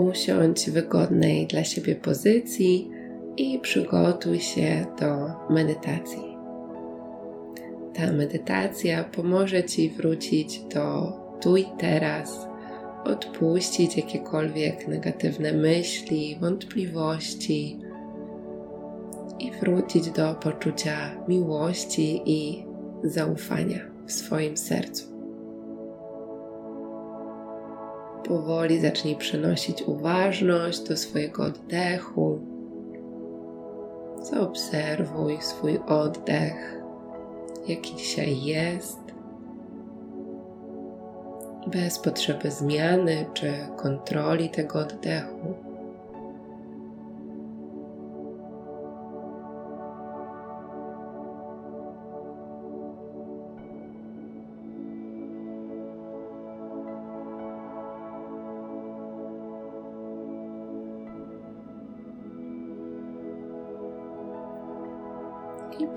Usiądź w wygodnej dla siebie pozycji i przygotuj się do medytacji. Ta medytacja pomoże Ci wrócić do tu i teraz, odpuścić jakiekolwiek negatywne myśli, wątpliwości i wrócić do poczucia miłości i zaufania w swoim sercu. Powoli zacznij przenosić uważność do swojego oddechu. Zaobserwuj swój oddech, jaki dzisiaj jest, bez potrzeby zmiany czy kontroli tego oddechu.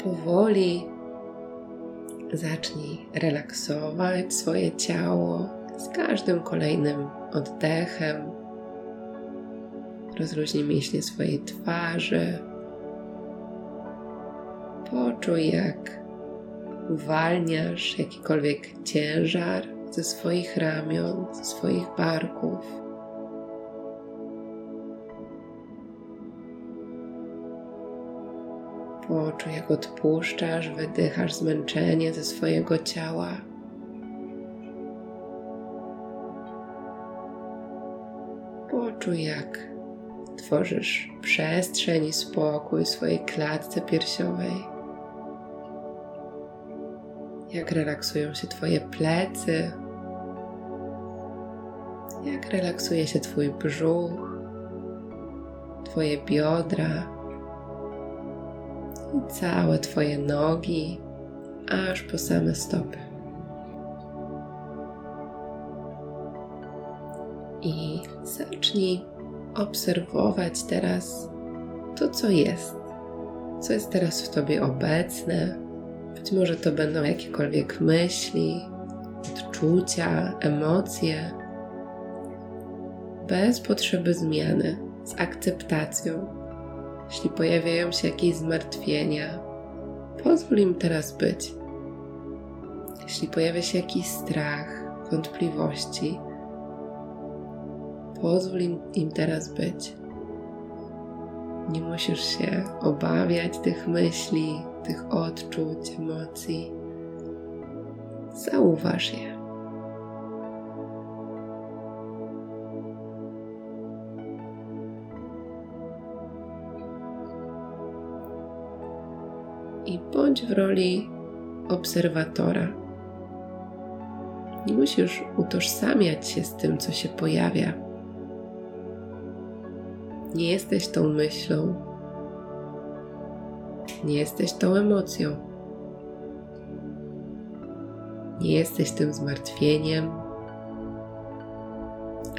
Powoli zacznij relaksować swoje ciało z każdym kolejnym oddechem. Rozluźnij mięśnie swojej twarzy. Poczuj, jak uwalniasz jakikolwiek ciężar ze swoich ramion, ze swoich barków. Poczuj, jak odpuszczasz, wydychasz zmęczenie ze swojego ciała. Poczuj, jak tworzysz przestrzeń i spokój w swojej klatce piersiowej. Jak relaksują się Twoje plecy, jak relaksuje się Twój brzuch, Twoje biodra całe Twoje nogi, aż po same stopy. I zacznij obserwować teraz to, co jest, co jest teraz w Tobie obecne. Być może to będą jakiekolwiek myśli, odczucia, emocje, bez potrzeby zmiany, z akceptacją jeśli pojawiają się jakieś zmartwienia, pozwól im teraz być. Jeśli pojawia się jakiś strach, wątpliwości, pozwól im, im teraz być. Nie musisz się obawiać tych myśli, tych odczuć, emocji. Zauważ je. I bądź w roli obserwatora. Nie musisz utożsamiać się z tym, co się pojawia. Nie jesteś tą myślą, nie jesteś tą emocją, nie jesteś tym zmartwieniem,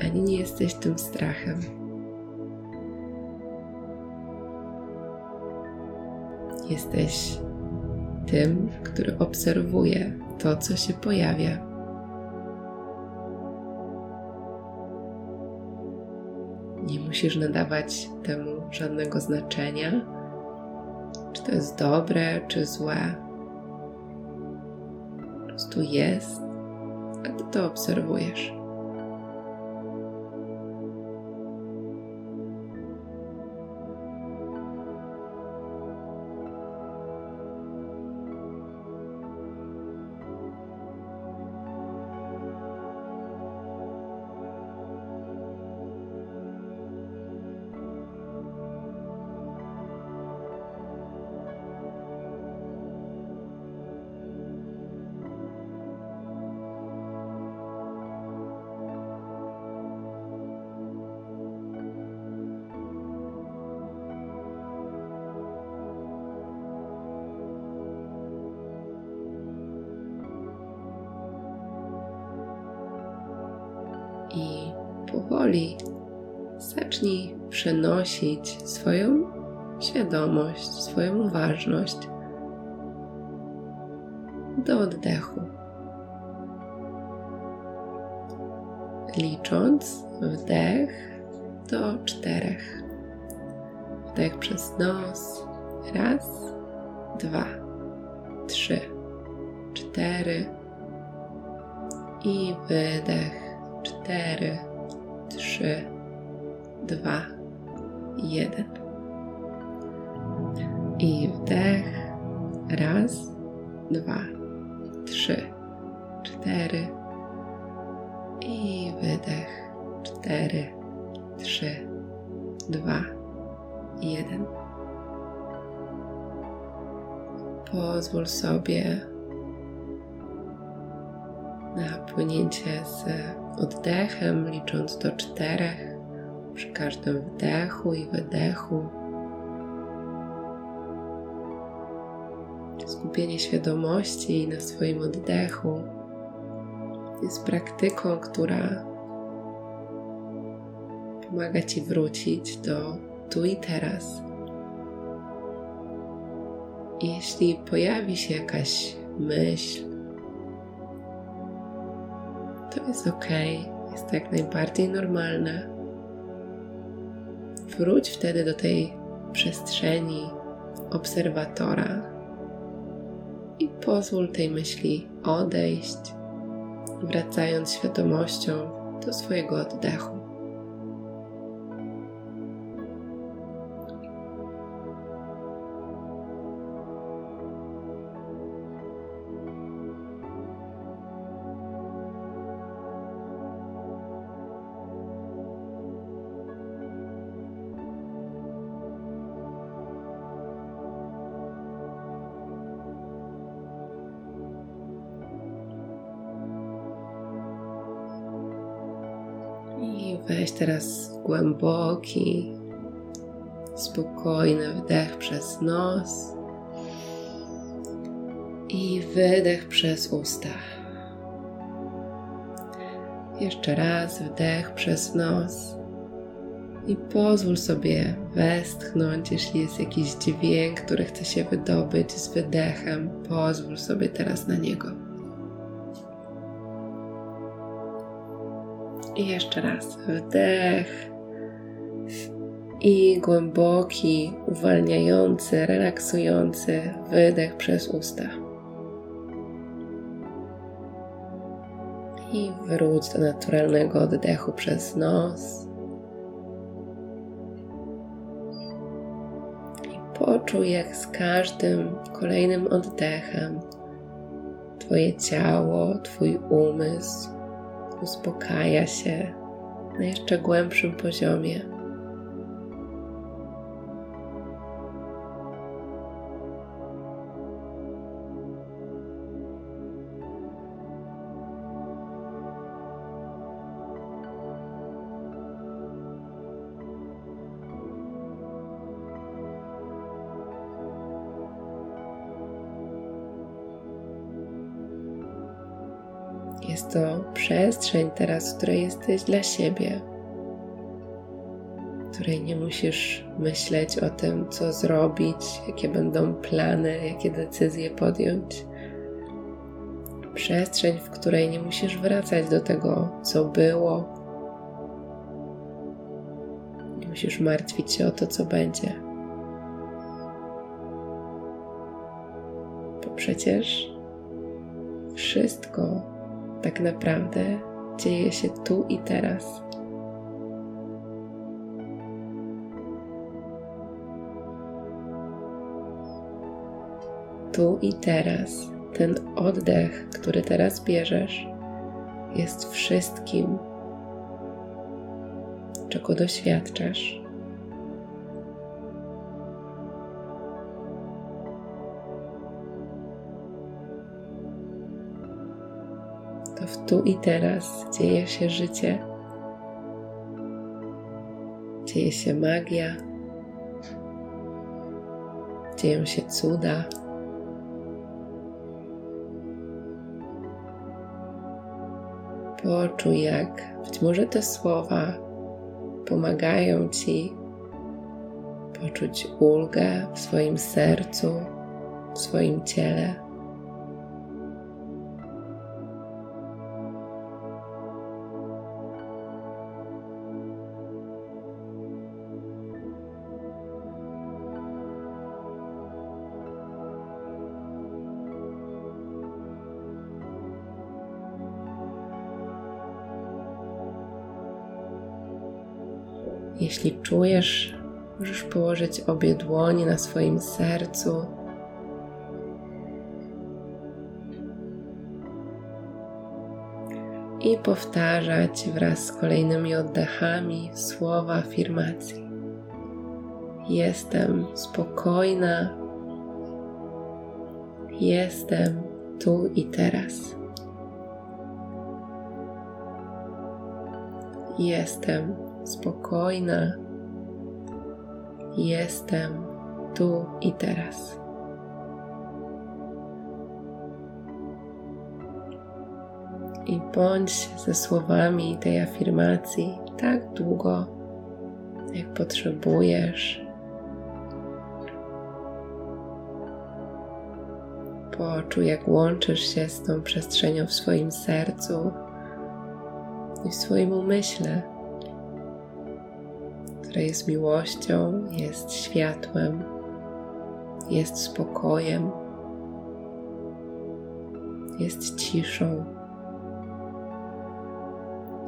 ani nie jesteś tym strachem. Jesteś tym, który obserwuje to, co się pojawia. Nie musisz nadawać temu żadnego znaczenia, czy to jest dobre, czy złe. Po prostu jest, a ty to obserwujesz. Powoli zacznij przenosić swoją świadomość, swoją uważność do oddechu. Licząc wdech do czterech. Wdech przez nos. Raz, dwa, trzy, cztery. I wydech. Cztery, trzy, dwa, jeden. I wdech. Raz, dwa, trzy, cztery. I wydech. Cztery, trzy, dwa, jeden. Pozwól sobie na płynięcie z oddechem, licząc do czterech przy każdym wdechu i wydechu. Skupienie świadomości na swoim oddechu jest praktyką, która pomaga Ci wrócić do tu i teraz. Jeśli pojawi się jakaś myśl, to jest ok, jest to jak najbardziej normalne. Wróć wtedy do tej przestrzeni obserwatora i pozwól tej myśli odejść, wracając świadomością do swojego oddechu. Weź teraz głęboki, spokojny wdech przez nos i wydech przez usta. Jeszcze raz wdech przez nos i pozwól sobie westchnąć, jeśli jest jakiś dźwięk, który chce się wydobyć z wydechem. Pozwól sobie teraz na niego. I jeszcze raz wdech i głęboki, uwalniający, relaksujący wydech przez usta. I wróć do naturalnego oddechu przez nos. I poczuj, jak z każdym kolejnym oddechem Twoje ciało, Twój umysł uspokaja się na jeszcze głębszym poziomie. Jest to przestrzeń teraz, w której jesteś dla siebie, w której nie musisz myśleć o tym, co zrobić, jakie będą plany, jakie decyzje podjąć. Przestrzeń, w której nie musisz wracać do tego, co było. Nie musisz martwić się o to, co będzie. Bo przecież wszystko tak naprawdę dzieje się tu i teraz. Tu i teraz, ten oddech, który teraz bierzesz, jest wszystkim, czego doświadczasz. W tu i teraz dzieje się życie, dzieje się magia, dzieją się cuda. Poczuj, jak być może te słowa pomagają ci poczuć ulgę w swoim sercu, w swoim ciele. Jeśli czujesz, możesz położyć obie dłonie na swoim sercu. I powtarzać wraz z kolejnymi oddechami słowa afirmacji. Jestem spokojna, jestem tu i teraz. Jestem spokojna. Jestem tu i teraz. I bądź ze słowami tej afirmacji tak długo, jak potrzebujesz. Poczuj, jak łączysz się z tą przestrzenią w swoim sercu i w swoim umyśle, które jest miłością, jest światłem, jest spokojem, jest ciszą,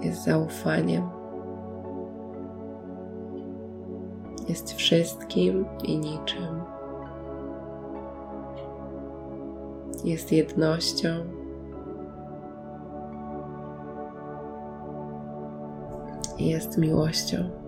jest zaufaniem, jest wszystkim i niczym. Jest jednością jest miłością.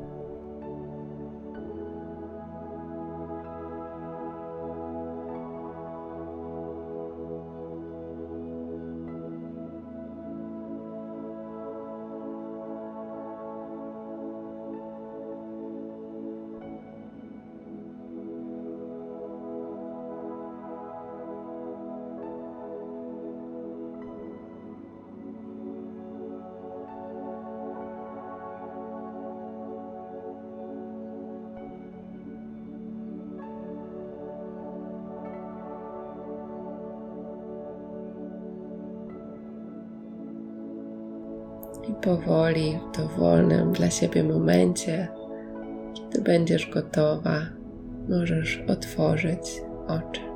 I powoli, w dowolnym dla siebie momencie, kiedy będziesz gotowa, możesz otworzyć oczy.